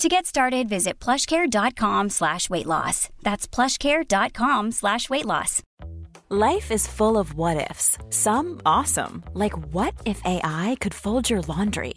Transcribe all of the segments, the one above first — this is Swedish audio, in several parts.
To get started, visit plushcare.com slash weight loss. That's plushcare.com slash weight loss. Life is full of what ifs. Some awesome, like what if AI could fold your laundry?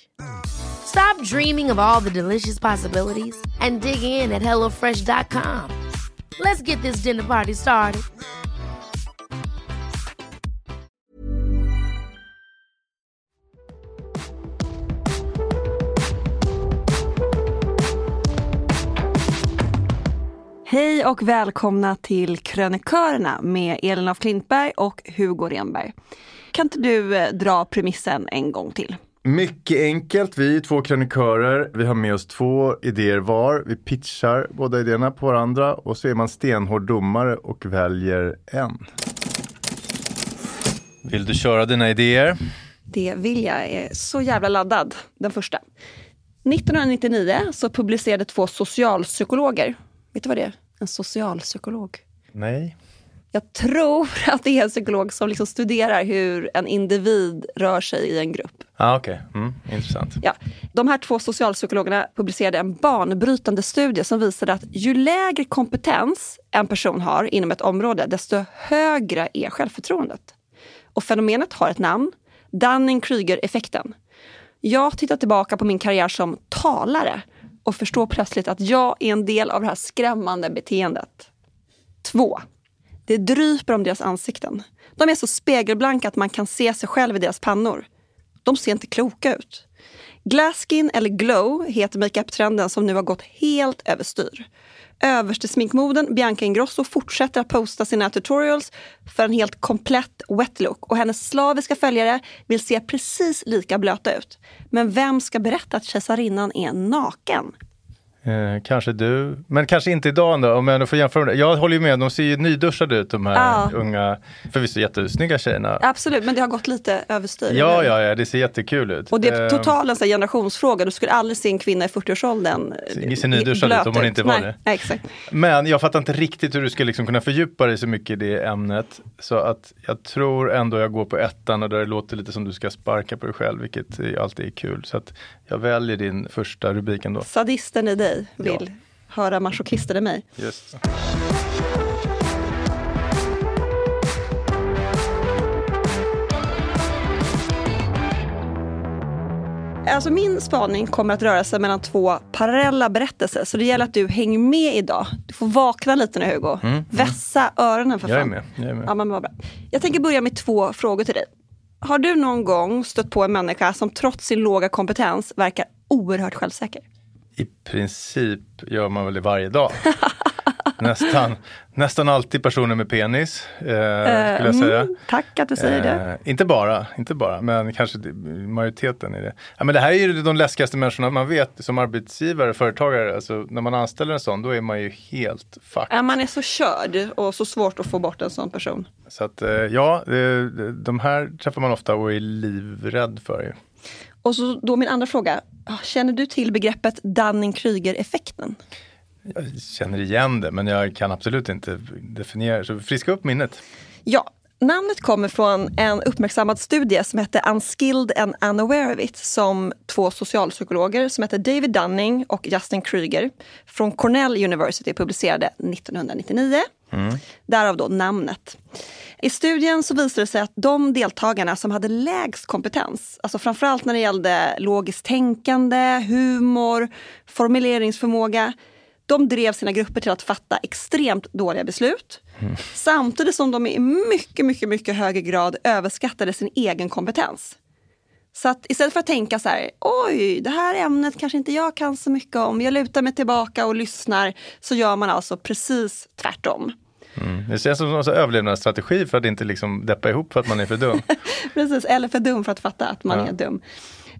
Stop dreaming of all the delicious possibilities and dig in at HelloFresh.com. Let's get this dinner party started. Hej och välkomna till Krönikörerna med Elin af Klintberg och Hugo Renberg. Kan inte du eh, dra premissen en gång till? Mycket enkelt, vi är två krönikörer, vi har med oss två idéer var, vi pitchar båda idéerna på varandra och så är man stenhård domare och väljer en. Vill du köra dina idéer? Det vill jag, jag är så jävla laddad, den första. 1999 så publicerade två socialpsykologer, vet du vad det är? En socialpsykolog. Nej. Jag tror att det är en psykolog som liksom studerar hur en individ rör sig i en grupp. Ah, okay. mm, intressant. Ja. De här två socialpsykologerna publicerade en banbrytande studie som visade att ju lägre kompetens en person har inom ett område, desto högre är självförtroendet. Och fenomenet har ett namn, Dunning-Kruger-effekten. Jag tittar tillbaka på min karriär som talare och förstår plötsligt att jag är en del av det här skrämmande beteendet. 2. Det dryper om deras ansikten. De är så spegelblanka att man kan se sig själv i deras pannor. De ser inte kloka ut. Glasskin eller glow heter makeup-trenden som nu har gått helt överstyr. Överste sminkmoden Bianca Ingrosso fortsätter att posta sina tutorials för en helt komplett wet look och hennes slaviska följare vill se precis lika blöta ut. Men vem ska berätta att kejsarinnan är naken? Eh, kanske du, men kanske inte idag ändå om jag får jämföra med det. Jag håller ju med, de ser ju nyduschade ut de här Ja. unga, förvisso jättesnygga tjejerna. Absolut, men det har gått lite överstyr. Ja, ja, ja, det ser jättekul ut. Och det är Eh, totalt en generationsfråga. Du skulle aldrig se en kvinna i 40-årsåldern eh, ser nyduschad ut om hon inte var Nej, det. Nej, exakt. Men jag fattar inte riktigt hur du ska liksom kunna fördjupa dig så mycket i det ämnet. Så att jag tror ändå jag går på ettan och där det låter lite som du ska sparka på dig själv, vilket alltid är kul. Så att jag väljer din första rubrik ändå. Sadisten i dig vill Ja. höra masochisten i mig. Just. alltså min spaning kommer att röra sig mellan två parallella berättelser. Så det gäller att du hänger med idag. Du får vakna lite nu Hugo. Vässa öronen för fan. Jag är med. Jag, är med. Ja, men bra. jag tänker börja med två frågor till dig. Har du någon gång stött på en människa som trots sin låga kompetens verkar oerhört självsäker? I princip gör man väl det varje dag. nästan, nästan alltid personer med penis, eh, skulle jag säga. Mm, tack att du säger det. Eh, inte bara, inte bara, men kanske det- majoriteten är det. Ja, men det här är ju de läskigaste människorna man vet som arbetsgivare, företagare. Alltså, när man anställer en sån, då är man ju helt fucked. Ja, man är så körd och så svårt att få bort en sån person. Så att eh, ja, eh, de här träffar man ofta och är livrädd för. Ju. Och så då min andra fråga. Känner du till begreppet Dunning-Kruger-effekten? Jag känner igen det, men jag kan absolut inte definiera. Så friska upp minnet. Ja, namnet kommer från en uppmärksammad studie som hette Unskilled and Unaware of It som två socialpsykologer som heter David Dunning och Justin Kruger från Cornell University publicerade 1999. Därav då namnet. I studien så visade det sig att de deltagarna som hade lägst kompetens, alltså framförallt när det gällde logiskt tänkande, humor, formuleringsförmåga, de drev sina grupper till att fatta extremt dåliga beslut. Samtidigt som de i mycket, mycket, mycket högre grad överskattade sin egen kompetens. Så att istället för att tänka så här, oj, det här ämnet kanske inte jag kan så mycket om, jag lutar mig tillbaka och lyssnar, så gör man alltså precis tvärtom. Det känns som en överlevnadsstrategi för att inte liksom deppa ihop för att man är för dum. Precis, eller för dum för att fatta att man Ja. är dum.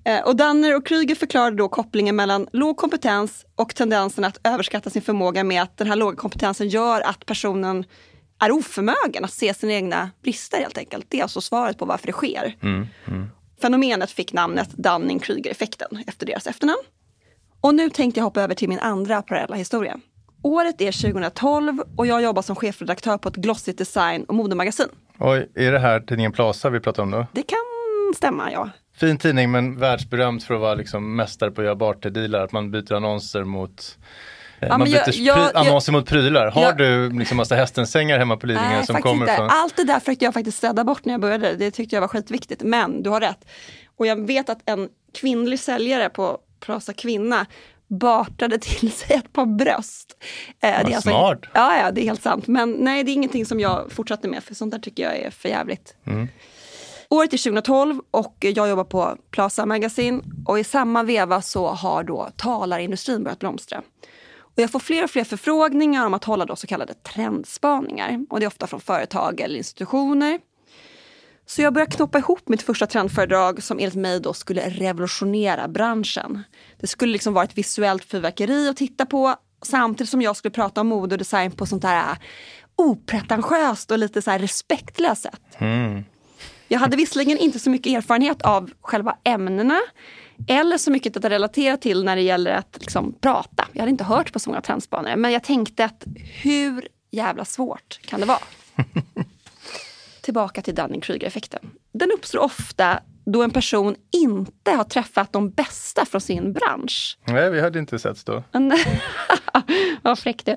Eh, Och Danner och Kryger förklarade då kopplingen mellan låg kompetens och tendensen att överskatta sin förmåga med att den här låga kompetensen gör att personen är oförmögen att se sina egna brister helt enkelt. Det är alltså svaret på varför det sker. Fenomenet fick namnet Dunning-Kruger-effekten efter deras efternamn. Och nu tänkte jag hoppa över till min andra parallella historia. Året är 2012 och jag jobbar som chefredaktör på ett glossigt design och modemagasin. Oj, är det här tidningen Plaza vi pratar om då? Det kan stämma, ja. Fin tidning men världsberömd för att vara liksom mästare på att göra barterdealar. Att man byter annonser mot eh, man men byter jag- jag- jag- annonser mot prylar. Har jag- du liksom massa hästensängar hemma på Lidingö Nej, som kommer inte. från... Allt det där försökte jag faktiskt städa bort när jag började. Det tyckte jag var skitviktigt. Men du har rätt. Och jag vet att en kvinnlig säljare på Prasa Kvinna bartade till sig ett par bröst. Eh, Vad alltså- smart. ja, ja, det är helt sant. Men nej, det är ingenting som jag fortsatte med, för sånt där tycker jag är för jävligt. Mm. Året är 2012 och jag jobbar på Plaza Magazine och i samma veva så har då talarindustrin börjat blomstra. Och jag får fler och fler förfrågningar om att hålla då så kallade trendspaningar. Och det är ofta från företag eller institutioner. Så jag börjar knoppa ihop mitt första trendföredrag som enligt mig då skulle revolutionera branschen. Det skulle liksom vara ett visuellt fyrverkeri att titta på samtidigt som jag skulle prata om mode och design på sånt där äh, opretentiöst och lite så här respektlöst sätt. Jag hade visserligen inte så mycket erfarenhet av själva ämnena eller så mycket att relatera till när det gäller att liksom prata. Jag hade inte hört på så många trendspanare men jag tänkte att hur jävla svårt kan det vara? Tillbaka till Dunning-Kruger-effekten. Den uppstår ofta då en person inte har träffat de bästa från sin bransch. Nej, vi hade inte setts då. Vad fräck du.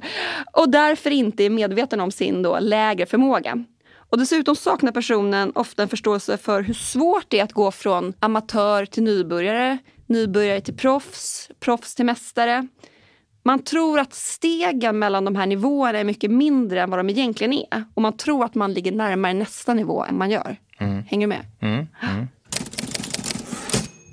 Och därför inte är medveten om sin då lägre förmåga. Och dessutom saknar personen ofta en förståelse för hur svårt det är att gå från amatör till nybörjare, nybörjare till proffs, proffs till mästare. Man tror att stegen mellan de här nivåerna är mycket mindre än vad de egentligen är. Och man tror att man ligger närmare nästa nivå än man gör. Hänger du med? Mm, mm.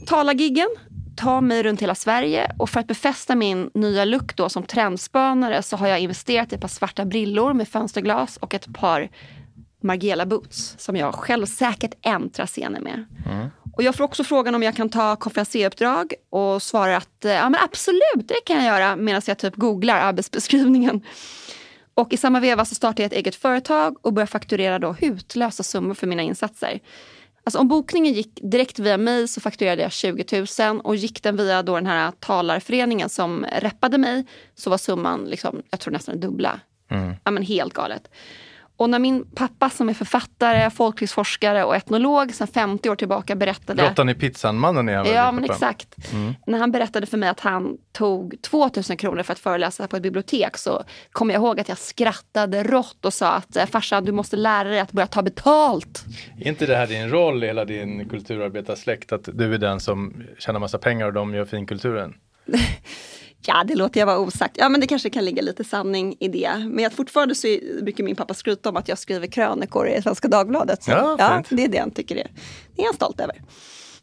Talargiggen tar mig runt hela Sverige och för att befästa min nya look då som trendspanare så har jag investerat i ett par svarta brillor med fönsterglas och ett par Margiela boots som jag självsäkert äntrar scener med. Och jag får också frågan om jag kan ta konferenseruppdrag och svarar att eh, ja, men absolut, det kan jag göra medan jag typ googlar arbetsbeskrivningen. Och i samma veva så startar jag ett eget företag och börjar fakturera då hutlösa summor för mina insatser. Alltså om bokningen gick direkt via mig så fakturerade jag 20 000 och gick den via då den här talarföreningen som reppade mig så var summan liksom, jag tror nästan dubbla. Ja men helt galet. Och när min pappa som är författare, folklivsforskare och etnolog sedan 50 år tillbaka berättade... Råttan i pizzan-mannen är han Ja, men exakt. När han berättade för mig att han tog 2000 kronor för att föreläsa på ett bibliotek så kommer jag ihåg att jag skrattade rått och sa att "Eh, farsan du måste lära dig att börja ta betalt. Är inte det här din roll i hela din kulturarbetarsläkt? Att du är den som tjänar massa pengar och de gör finkulturen? Ja, det låter jag vara osagt. Ja, men det kanske kan ligga lite sanning i det. Men jag, fortfarande så är- brukar min pappa skryta om att jag skriver krönikor i Svenska Dagbladet. Så, Ja, fint. det är det han tycker det. Det är han stolt över.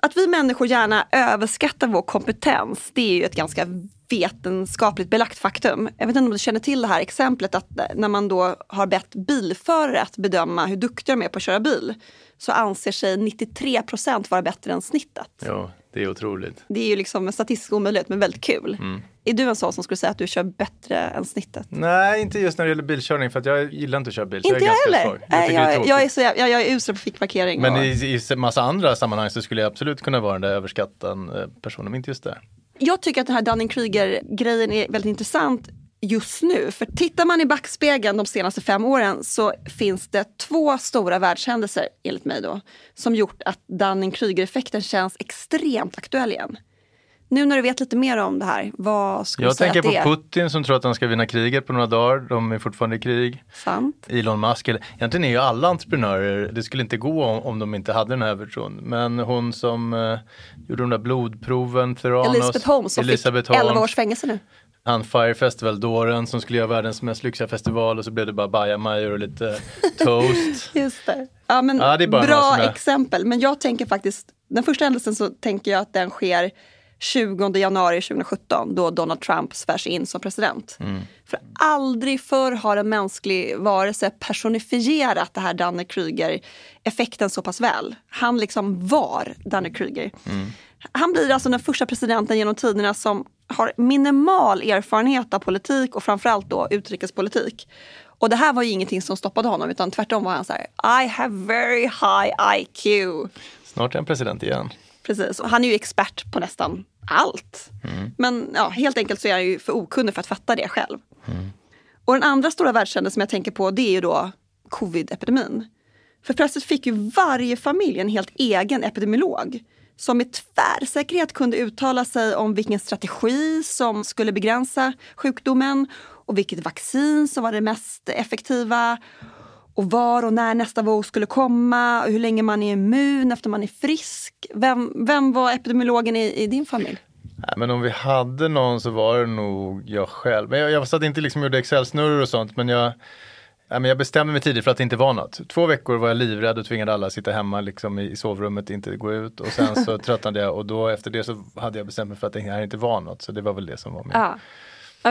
Att vi människor gärna överskattar vår kompetens, det är ju ett ganska vetenskapligt belagt faktum. Jag vet inte om du känner till det här exemplet att när man då har bett bilförare att bedöma hur duktiga de är på att köra bil så anser sig 93 procent vara bättre än snittet. Jo, det är otroligt. Det är ju liksom en statistisk omöjlighet men väldigt kul. Mm. Är du en sån som skulle säga att du kör bättre än snittet? Nej, inte just när det gäller bilkörning för jag gillar inte att köra bil. Inte jag jag heller. Jag är jag, jag, är så, jag, jag är usel på fickparkering. Men och, i, i massa andra sammanhang så skulle jag absolut kunna vara den där överskattade eh, personen, men inte just där. Jag tycker att den här Dunning-Kruger-grejen är väldigt intressant just nu. För tittar man i backspegeln de senaste fem åren så finns det två stora världshändelser, enligt mig då, som gjort att Dunning-Kruger-effekten känns extremt aktuell igen. Nu när du vet lite mer om det här, vad skulle du Jag säga tänker att det på är? Putin som tror att han ska vinna kriget på några dagar. De är fortfarande i krig. Sant? Elon Musk, eller, egentligen är ju alla entreprenörer, det skulle inte gå om, om de inte hade den här övertron. Men hon som eh, gjorde de där blodproven, Theranos, Elisabeth Holmes som Elisabeth fick 11 Holmes, års fängelse nu. han Fire Festival-dåren som skulle göra världens mest lyxiga festival och så blev det bara bajamajor och lite toast. Just det. Ja, men Ja, det är bara bra jag- exempel. Men jag tänker faktiskt, den första händelsen så tänker jag att den sker 20 januari 2017 då Donald Trump svärs in som president. Mm. För aldrig förr har en mänsklig varelse personifierat det här Danne-Kruger-effekten så pass väl. Han liksom var Danne-Kruger. Mm. Han blir alltså den första presidenten genom tiderna som har minimal erfarenhet av politik och framförallt då utrikespolitik. Och det här var ju ingenting som stoppade honom utan tvärtom var han så här I have very high IQ. Snart är han president igen. Precis, och han är ju expert på nästan allt. Men ja, helt enkelt så är han ju för okunnig för att fatta det själv. Och den andra stora världshändelsen som jag tänker på det är ju då covid-epidemin. För plötsligt fick ju varje familj en helt egen epidemiolog som med tvärsäkerhet kunde uttala sig om vilken strategi som skulle begränsa sjukdomen och vilket vaccin som var det mest effektiva och var och när nästa våg skulle komma och hur länge man är immun efter man är frisk. Vem, vem var epidemiologen i, i din familj? Nej, men om vi hade någon så var det nog jag själv. Men jag, jag satt inte liksom gjorde Excel-snurror och sånt men jag, nej, men jag bestämde mig tidigt för att det inte var något. Två veckor var jag livrädd och tvingade alla att sitta hemma liksom, i, i sovrummet, inte gå ut. Och sen så tröttnade jag och då efter det så hade jag bestämt mig för att det här inte var något. Så det var väl det som var min. Ja.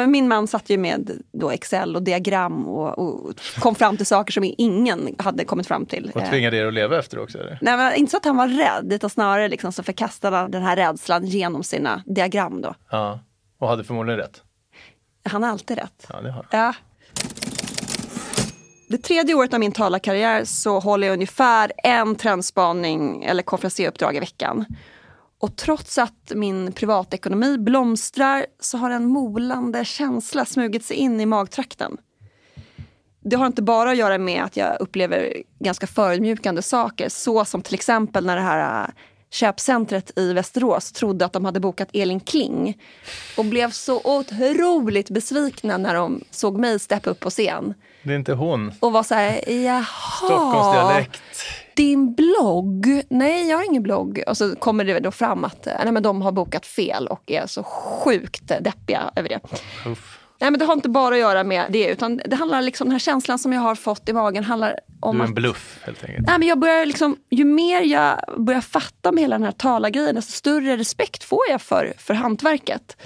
Min man satt ju med då Excel och diagram och, och kom fram till saker som ingen hade kommit fram till. Och Eh, tvingade er att leva efter också? Eller? Nej, men inte så att han var rädd, utan snarare liksom så förkastade han den här rädslan genom sina diagram. Då. Ja, och hade förmodligen rätt. Han har alltid rätt. Ja, det har. Ja. Det tredje året av min talarkarriär så håller jag ungefär en trendspaning eller konferenseruppdrag i veckan. Och trots att min privatekonomi blomstrar så har en molande känsla smugit sig in i magtrakten. Det har inte bara att göra med att jag upplever ganska förödmjukande saker, så som till exempel när det här äh, köpcentret i Västerås trodde att de hade bokat Elin Kling och blev så otroligt besvikna när de såg mig steppa upp på scen Det är inte hon. och var så här, jaha, Stockholmsdialekt. Din blogg? Nej, jag har ingen blogg. Och så kommer det då fram att eh, nej, men de har bokat fel och är så sjukt deppiga över det. Uff. Nej, men det har inte bara att göra med det, utan det handlar liksom, den här känslan som jag har fått i magen handlar om Du är en bluff helt enkelt. Nej, men jag börjar liksom, ju mer jag börjar fatta med hela den här talargrejen, desto större respekt får jag för, för hantverket.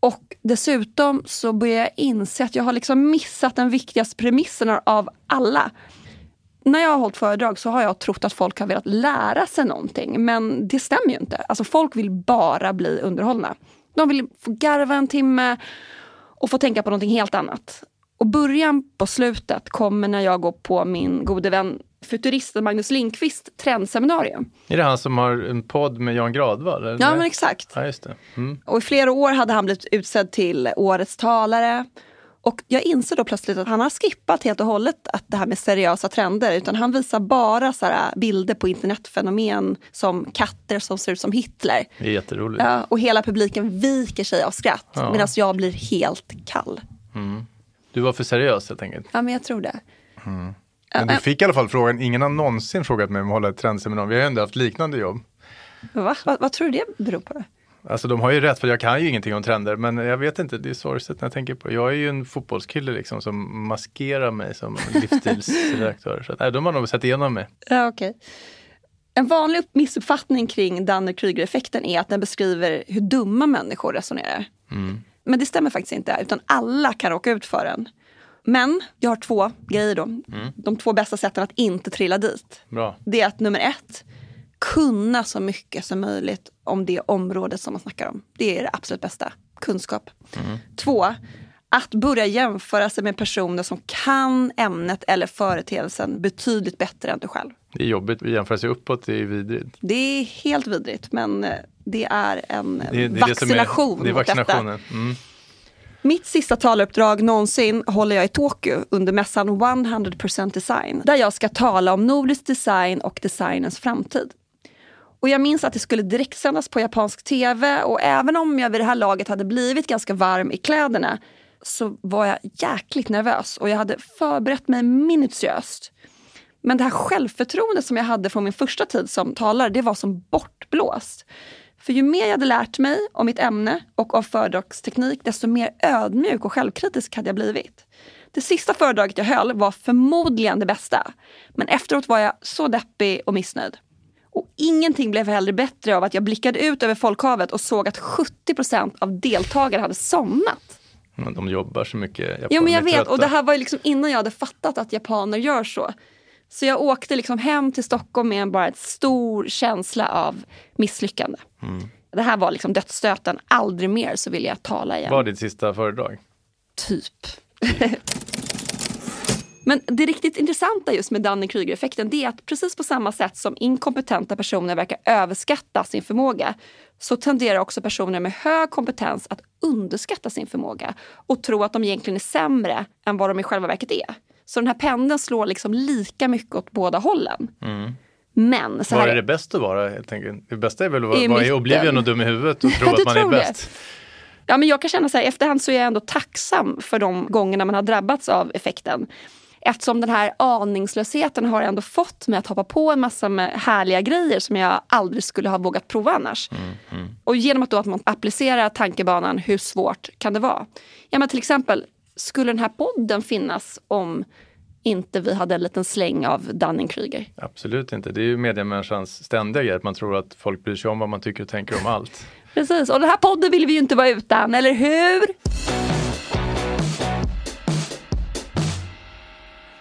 Och dessutom så börjar jag inse att jag har liksom missat den viktigaste premissen av alla. När jag har hållit föredrag så har jag trott att folk har velat lära sig någonting. Men det stämmer ju inte. Alltså folk vill bara bli underhållna. De vill få garva en timme och få tänka på någonting helt annat. Och början på slutet kommer när jag går på min gode vän futuristen Magnus Lindqvist trendseminarium. Är det han som har en podd med Jan Gradvall? eller? Ja men exakt. Ja, just det. Mm. Och i flera år hade han blivit utsedd till årets talare. Och jag inser då plötsligt att han har skippat helt och hållet att det här med seriösa trender. Utan han visar bara så här bilder på internetfenomen som katter som ser ut som Hitler. Det är jätteroligt. Ja, och hela publiken viker sig av skratt. Ja. Medan jag blir helt kall. Du var för seriös helt enkelt. Ja, men jag tror det. Men du fick i alla fall frågan, ingen har någonsin frågat mig om att hålla ett trendseminarium. Vi har ju ändå haft liknande jobb. Va? Vad, vad tror du det beror på? Då? Alltså de har ju rätt för jag kan ju ingenting om trender men jag vet inte, det är sorgset när jag tänker på Jag är ju en fotbollskille liksom som maskerar mig som livsstilsredaktör. Så att, nej, de har nog sett igenom mig. Ja, okej. En vanlig upp- missuppfattning kring Dunning-Kruger-effekten är att den beskriver hur dumma människor resonerar. Men det stämmer faktiskt inte, utan alla kan råka ut för den. Men jag har två grejer då. De två bästa sätten att inte trilla dit. Bra. Det är att nummer ett, kunna så mycket som möjligt om det området som man snackar om. Det är det absolut bästa. Kunskap. Två, att börja jämföra sig med personer som kan ämnet eller företeelsen betydligt bättre än du själv. Det är jobbigt att jämföra sig uppåt, det är vidrigt. Det är helt vidrigt, men eh, det är en eh, Det, är- det är det är- vaccination Det är vaccinationen. Mm. Mitt sista taluppdrag någonsin håller jag i Tokyo under mässan 100% design. Där jag ska tala om nordisk design och designens framtid. Och jag minns att det skulle direktsändas på japansk tv och även om jag vid det här laget hade blivit ganska varm i kläderna så var jag jäkligt nervös och jag hade förberett mig minutiöst. Men det här självförtroendet som jag hade från min första tid som talare, det var som bortblåst. För ju mer jag hade lärt mig om mitt ämne och av föredragsteknik, desto mer ödmjuk och självkritisk hade jag blivit. Det sista föredraget jag höll var förmodligen det bästa. Men efteråt var jag så deppig och missnöjd. Och ingenting blev heller bättre av att jag blickade ut över folkhavet och såg att 70% av deltagare hade somnat. Men De jobbar så mycket. Japaner men jag vet och det här var ju liksom innan jag hade fattat att japaner gör så. Så jag åkte liksom hem till Stockholm med en bara ett stor känsla av misslyckande. Mm. Det här var liksom dödsstöten, aldrig mer så vill jag tala igen. Var ditt sista föredrag? Typ. Men det riktigt intressanta just med Dunning-Kruger-effekten det är att precis på samma sätt som inkompetenta personer verkar överskatta sin förmåga så tenderar också personer med hög kompetens att underskatta sin förmåga och tro att de egentligen är sämre än vad de i själva verket är. Så den här pendeln slår liksom lika mycket åt båda hållen. Men så Var här är det bäst att vara helt enkelt? Det bästa är väl att vara, I mitten. oblivion och dum i huvudet och tro att man är bäst. Ja, men jag kan känna så här, efterhand så är jag ändå tacksam för de gångerna man har drabbats av effekten. Eftersom den här aningslösheten har ändå fått mig att hoppa på en massa med härliga grejer som jag aldrig skulle ha vågat prova annars. Och genom att, då att man applicerar tankebanan, hur svårt kan det vara? Ja, men till exempel, skulle den här podden finnas om inte vi hade en liten släng av Dunning-Kruger? Absolut inte. Det är ju mediemänniskans ständiga grej, att man tror att folk bryr sig om vad man tycker och tänker om allt. Precis, och den här podden vill vi ju inte vara utan, eller hur?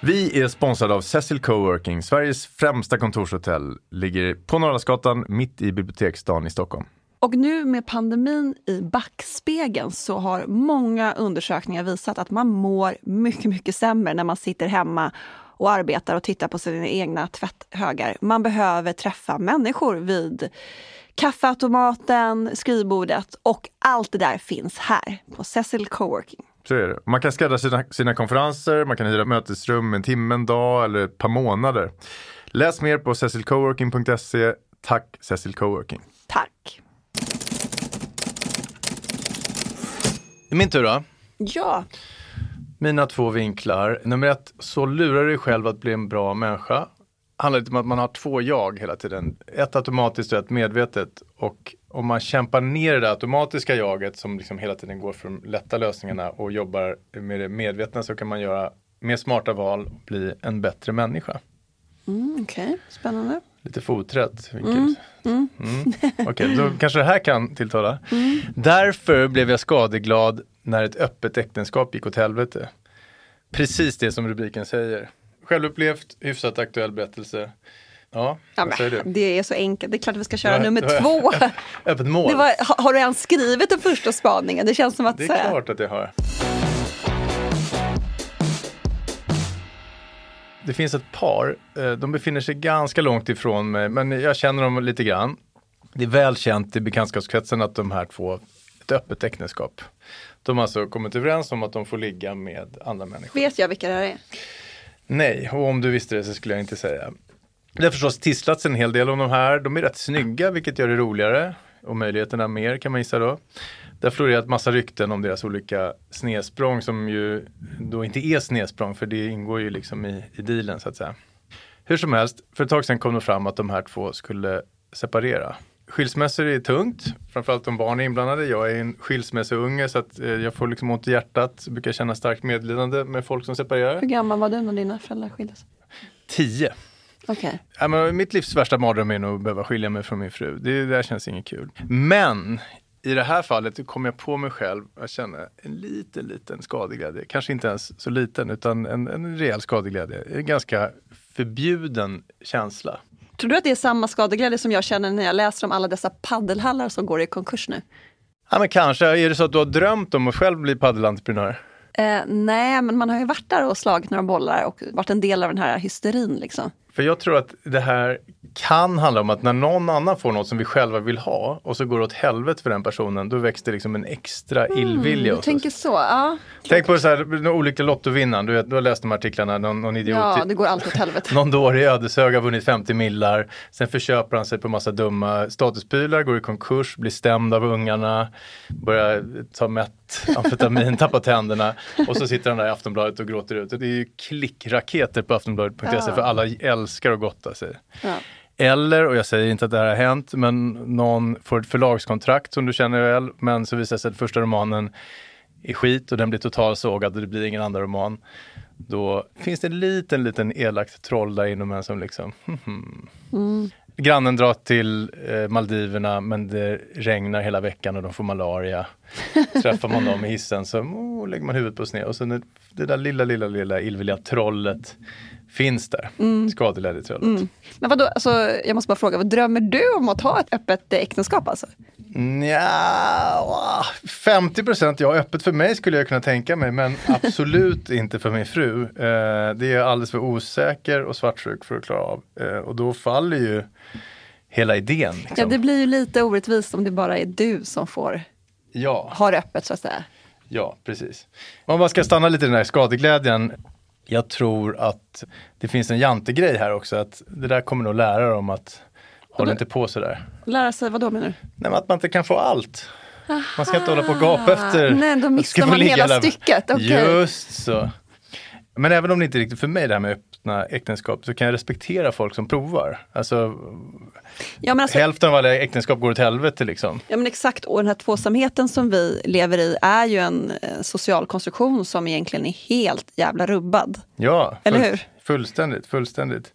Vi är sponsrade av Cecil Coworking, Sveriges främsta kontorshotell. Ligger på Norrlandsgatan, mitt i Biblioteksstaden i Stockholm. Och nu med pandemin i backspegeln så har många undersökningar visat att man mår mycket, mycket sämre när man sitter hemma och arbetar och tittar på sina egna tvätthögar. Man behöver träffa människor vid kaffeautomaten, skrivbordet och allt det där finns här på Cecil Coworking. Så är det. Man kan skräddarsy sina, sina konferenser, man kan hyra mötesrum en timme, en dag eller ett par månader. Läs mer på cecilcoworking.se. Tack Cecil Coworking. Tack! Min tur då. Ja, Mina två vinklar. Nummer ett, så lurar du dig själv att bli en bra människa. handlar lite om att man har två jag hela tiden. Ett automatiskt och ett medvetet. Och om man kämpar ner det där automatiska jaget som liksom hela tiden går för de lätta lösningarna och jobbar med det medvetna så kan man göra med smarta val och bli en bättre människa. mm, okej, spännande. Lite foträtt. Vilket... Mm. Okej, då kanske det här kan tilltala. Därför blev jag skadeglad när ett öppet äktenskap gick åt helvete. Precis det som rubriken säger. Självupplevt, hyfsat aktuell berättelse. Ja, Ja, men, det är så enkelt, det är klart vi ska köra Ja, nummer två. Öppet mål. Var, ha- har du ens skrivit den första spaningen? Det känns som att Det så är här- klart att jag har. Det finns ett par, eh, de befinner sig ganska långt ifrån mig, men jag känner dem lite grann. Det är väl känt i bekantskapskretsen att de här två ett öppet äktenskap. De har alltså kommit överens om att de får ligga med andra människor. Vet jag vilka det här är? Nej, och om du visste det så skulle jag inte säga. Det har förstås tisslats en hel del om de här. De är rätt snygga, vilket gör det roligare. Och möjligheterna mer kan man gissa då. Det har florerat massa rykten om deras olika snedsprång som ju då inte är snedsprång för det ingår ju liksom i, i dealen så att säga. Hur som helst, för ett tag sedan kom det fram att de här två skulle separera. Skilsmässor är tungt, framförallt om barn är inblandade. Jag är en skilsmässounge så att eh, jag får liksom ont i hjärtat. Jag brukar känna starkt medlidande med folk som separerar. Hur gammal var du när dina föräldrar skildes? Tio. Okej. Ja, men mitt livs värsta mardröm är nog att behöva skilja mig från min fru. Det, det där känns inget kul. Men i det här fallet kom jag på mig själv att känna en liten, liten skadeglädje. Kanske inte ens så liten utan en, en rejäl skadeglädje. En ganska förbjuden känsla. Tror du att det är samma skadeglädje som jag känner när jag läser om alla dessa paddelhallar som går i konkurs nu? Ja men kanske. Är det så att du har drömt om att själv bli paddelentreprenör? Eh, nej, men man har ju varit där och slagit några bollar och varit en del av den här hysterin. Liksom. För jag tror att det här kan handla om att när någon annan får något som vi själva vill ha och så går det åt helvete för den personen, då väcks det liksom en extra illvilja Du tänker så, ja. Tänk på så här, den olyckliga lottovinnaren, du, du har läst de här artiklarna, någon, någon idiot Ja, det går alltid åt helvete. Någon dåre i Ödeshög har vunnit 50 millar. Sen förköper han sig på massa dumma statusprylar, går i konkurs, blir stämd av ungarna, börjar ta mätt amfetamin, tappar tänderna. Och så sitter han där i Aftonbladet och gråter ut. Det är ju klickraketer på aftonbladet.se Ja. för alla älskar att gotta sig. Ja. Eller, och jag säger inte att det här har hänt, men någon får ett förlagskontrakt som du känner väl, men så visar det sig att första romanen är skit och den blir totalsågad och det blir ingen andra roman. Då finns det en liten, liten elakt troll där inom en som liksom, hmm. Grannen drar till eh, Maldiverna men det regnar hela veckan och de får malaria. Träffar man dem i hissen så oh, lägger man huvudet på sned och så när det där lilla, lilla, lilla illvilliga trollet finns där. Mm. Skadeglädjetrollet. Men vadå, alltså, jag måste bara fråga, vad drömmer du om att ha ett öppet eh, äktenskap alltså? Nja, 50 procent, ja öppet för mig skulle jag kunna tänka mig men absolut inte för min fru. Eh, det är jag alldeles för osäker och svartsjuk för att klara av. Eh, och då faller ju hela idén. Liksom. Ja, det blir ju lite orättvist om det bara är du som får ja. ha det öppet så att säga. Ja, precis. Om man bara ska stanna lite i den här skadeglädjen. Jag tror att det finns en jantegrej här också. Att det där kommer nog lära dem att hålla inte på sådär. Lära sig, vad då menar du? Nej, men att man inte kan få allt. Man ska inte hålla på och gapa efter. Nej, då missar man hela där. stycket, okej. Just så. Men även om det inte är riktigt för mig det här med öppna äktenskap så kan jag respektera folk som provar. Alltså, Ja alltså, hälften av alla äktenskap går åt helvete liksom. ja men exakt, och den här tvåsamheten som vi lever i är ju en eh, social konstruktion som egentligen är helt jävla rubbad. Ja, Eller full- hur? Fullständigt, fullständigt.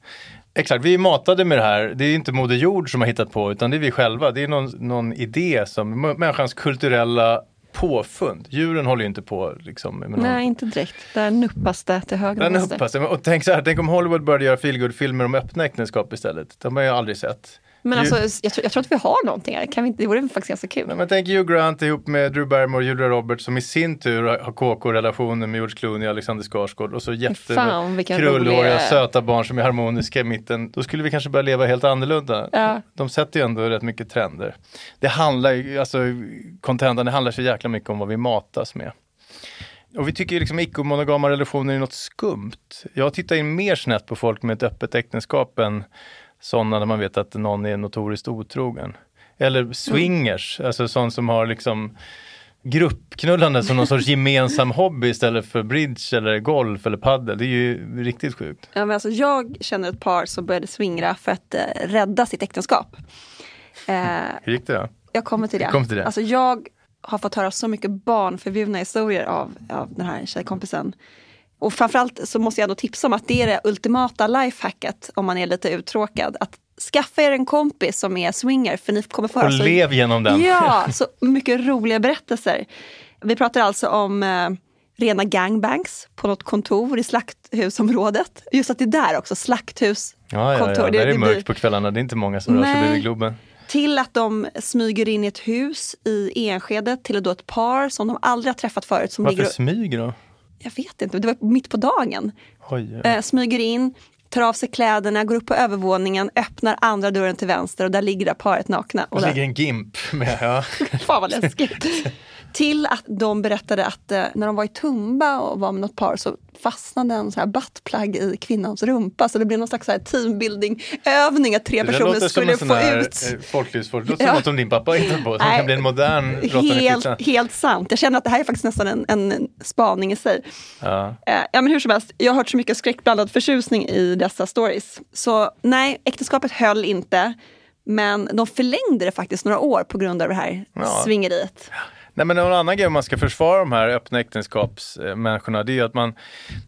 Exakt, vi är matade med det här. Det är inte Moder Jord som har hittat på utan det är vi själva. Det är någon, någon idé som människans kulturella påfund. Djuren håller ju inte på liksom, med någon Nej, inte direkt. Där nuppas det till höger och vänster. Och tänk så här, tänk om Hollywood började göra feelgood-filmer om öppna äktenskap istället. De har jag aldrig sett. Men alltså, jag tror, jag tror att vi har någonting här. Kan vi inte, det vore faktiskt ganska kul. Nej, men tänk Hugh Grant ihop med Drew Barrymore och Julia Roberts som i sin tur har KK-relationer med George Clooney och Alexander Skarsgård och så Fan, vilken krullhåriga rolig- söta barn som är harmoniska i mitten. Då skulle vi kanske börja leva helt annorlunda. Ja. De sätter ju ändå rätt mycket trender. Det handlar ju, alltså contentan, det handlar så jäkla mycket om vad vi matas med. Och vi tycker ju liksom icke-monogama relationer är något skumt. Jag tittar in mer snett på folk med ett öppet äktenskap än sådana där man vet att någon är notoriskt otrogen. Eller swingers, alltså sån som har liksom gruppknullande som någon sorts gemensam hobby istället för bridge eller golf eller paddel. Det är ju riktigt sjukt. Ja, men alltså, jag känner ett par som började swingra för att eh, rädda sitt äktenskap. Eh, Hur gick det då? jag kommer till det. Vi kommer till det. Alltså, jag har fått höra så mycket barnförbjudna historier av, av den här tjejkompisen. Och framförallt så måste jag ändå tipsa om att det är det ultimata lifehacket om man är lite uttråkad. Att skaffa er en kompis som är swinger för ni kommer få Och höra så lev genom den. Ja, så mycket roliga berättelser. Vi pratar alltså om eh, rena gangbangs på något kontor i slakthusområdet. Just att det är där också, slakthus. Ja, ja, ja. Det- är det det mörkt blir- på kvällarna. Det är inte många som rör sig Nej. bredvid Globen. Till att de smyger in i ett hus i Enskede till då ett par som de aldrig har träffat förut. Som Varför ligger och, smyger då? Jag vet inte, det var mitt på dagen. Oj, oj. Eh, smyger in, tar av sig kläderna, går upp på övervåningen, öppnar andra dörren till vänster och där ligger det paret nakna. Och där, ligger en gimp med. Ja. fan vad läskigt. Till att de berättade att eh, när de var i Tumba och var med något par så fastnade en så här buttplug i kvinnans rumpa. Så det blev någon slags teambuilding-övning att tre Det personer låter skulle som få en sån här, ut. eh. Det låter Ja. som något som din pappa hittat på, som Nej. kan bli en modern Helt, helt sant. Jag känner att det här är faktiskt nästan en, en spaning i sig. Ja. Eh, ja, men hur som helst, jag har hört så mycket skräckblandad förtjusning i dessa stories. Så nej, äktenskapet höll inte. Men de förlängde det faktiskt några år på grund av det här Ja. svingeriet. Nej men en annan grej om man ska försvara de här öppna äktenskapsmänniskorna det är att man,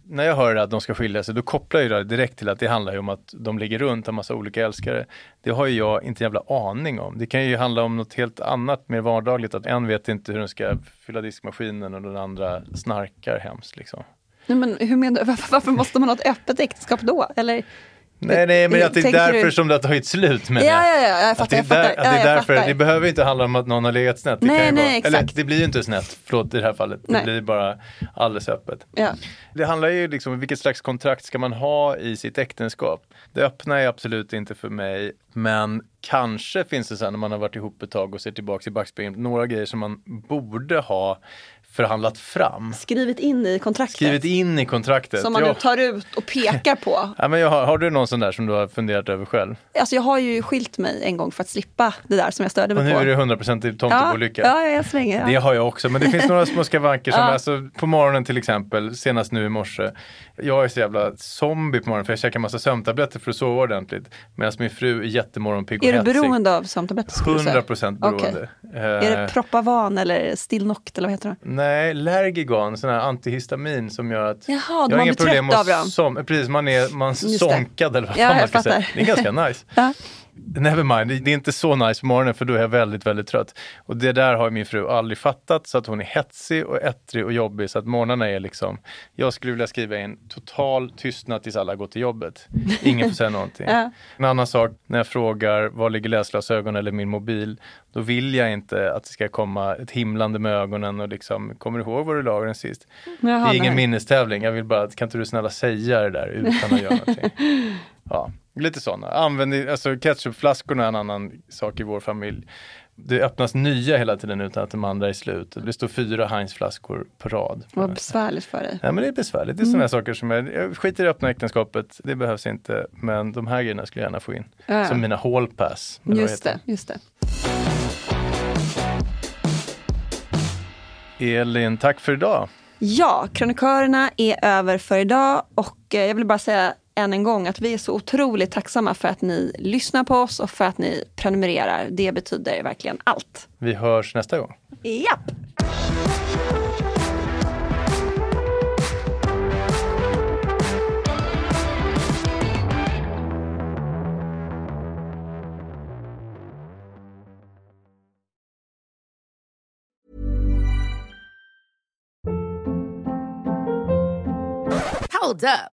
när jag hör att de ska skilja sig, då kopplar jag det direkt till att det handlar ju om att de ligger runt en massa olika älskare. Det har ju jag inte en jävla aning om. Det kan ju handla om något helt annat, mer vardagligt, att en vet inte hur den ska fylla diskmaskinen och den andra snarkar hemskt liksom. Nej, men hur menar, varför, varför måste man ha ett öppet äktenskap då? Eller, Nej, nej, men att det är därför du- som det har tagit slut med Ja, ja, ja, jag att fattar, det är, där, att det, Ja, är därför, fattar. det behöver inte handla om att någon har legat snett. Det Nej, kan nej, vara, exakt. eller det blir ju inte snett, förlåt i det här fallet. Det Nej. blir bara alldeles öppet. ja. Det handlar ju liksom om vilket slags kontrakt ska man ha i sitt äktenskap. Det öppna är absolut inte för mig, men kanske finns det sen när man har varit ihop ett tag och ser tillbaka i backspegeln, några grejer som man borde ha förhandlat fram. Skrivit in i kontraktet. Skrivit in i kontraktet. Som man Ja. nu tar ut och pekar på. Ja, men jag har, har du någon sån där som du har funderat över själv? Alltså jag har ju skilt mig en gång för att slippa det där som jag störde Och mig nu på. är det 100% ja, tomtebolycka. ja, jag svänger. Det Ja. har jag också, men det finns några små skavanker som Ja. alltså, på morgonen till exempel, senast nu i morse. Jag är så jävla zombie på morgonen för jag käkar massa sömntabletter för att sova ordentligt. Medan min fru är jättemorgonpigg och Är du beroende av sömntabletter? skulle du säga? 100% Okej. beroende. Är det Eh, Propavan eller Stilnoct eller vad heter det? Nej, Lergigan, sån här antihistamin som gör att Jaha, jag har inga problem trött att som, precis, man är man sonkad eller vad Ja, fan man ska säga. Det är ganska nice. Ja. Nevermind, det- det är inte så nice på morgonen för då är jag väldigt, väldigt trött. Och det där har min fru aldrig fattat så att hon är hetsig och ettrig och jobbig så att morgnarna är liksom, jag skulle vilja skriva in total tystnad tills alla går till jobbet. Ingen får säga någonting. Ja. En annan sak, när jag frågar var ligger läsglasögon eller min mobil, då vill jag inte att det ska komma ett himlande med ögonen och liksom, kommer du ihåg var du la den sist? Jaha, det är ingen nej. minnestävling, jag vill bara, kan inte du snälla säga det där utan att göra någonting? Ja, lite sådana. Använd, alltså ketchupflaskorna är en annan sak i vår familj. Det öppnas nya hela tiden utan att de andra är slut. Det står fyra Heinz-flaskor på rad. Vad besvärligt för dig. Ja, men det är besvärligt. Det är sådana här saker som jag, jag skiter i det öppna äktenskapet. Det behövs inte. Men de här grejerna skulle jag gärna få in. Ja. Som mina hallpass. Just det, just det. Elin, tack för idag. Ja, krönikörerna är över för idag och eh, jag vill bara säga än en gång att vi är så otroligt tacksamma för att ni lyssnar på oss och för att ni prenumererar. Det betyder verkligen allt. Vi hörs nästa gång. Japp! Hold up.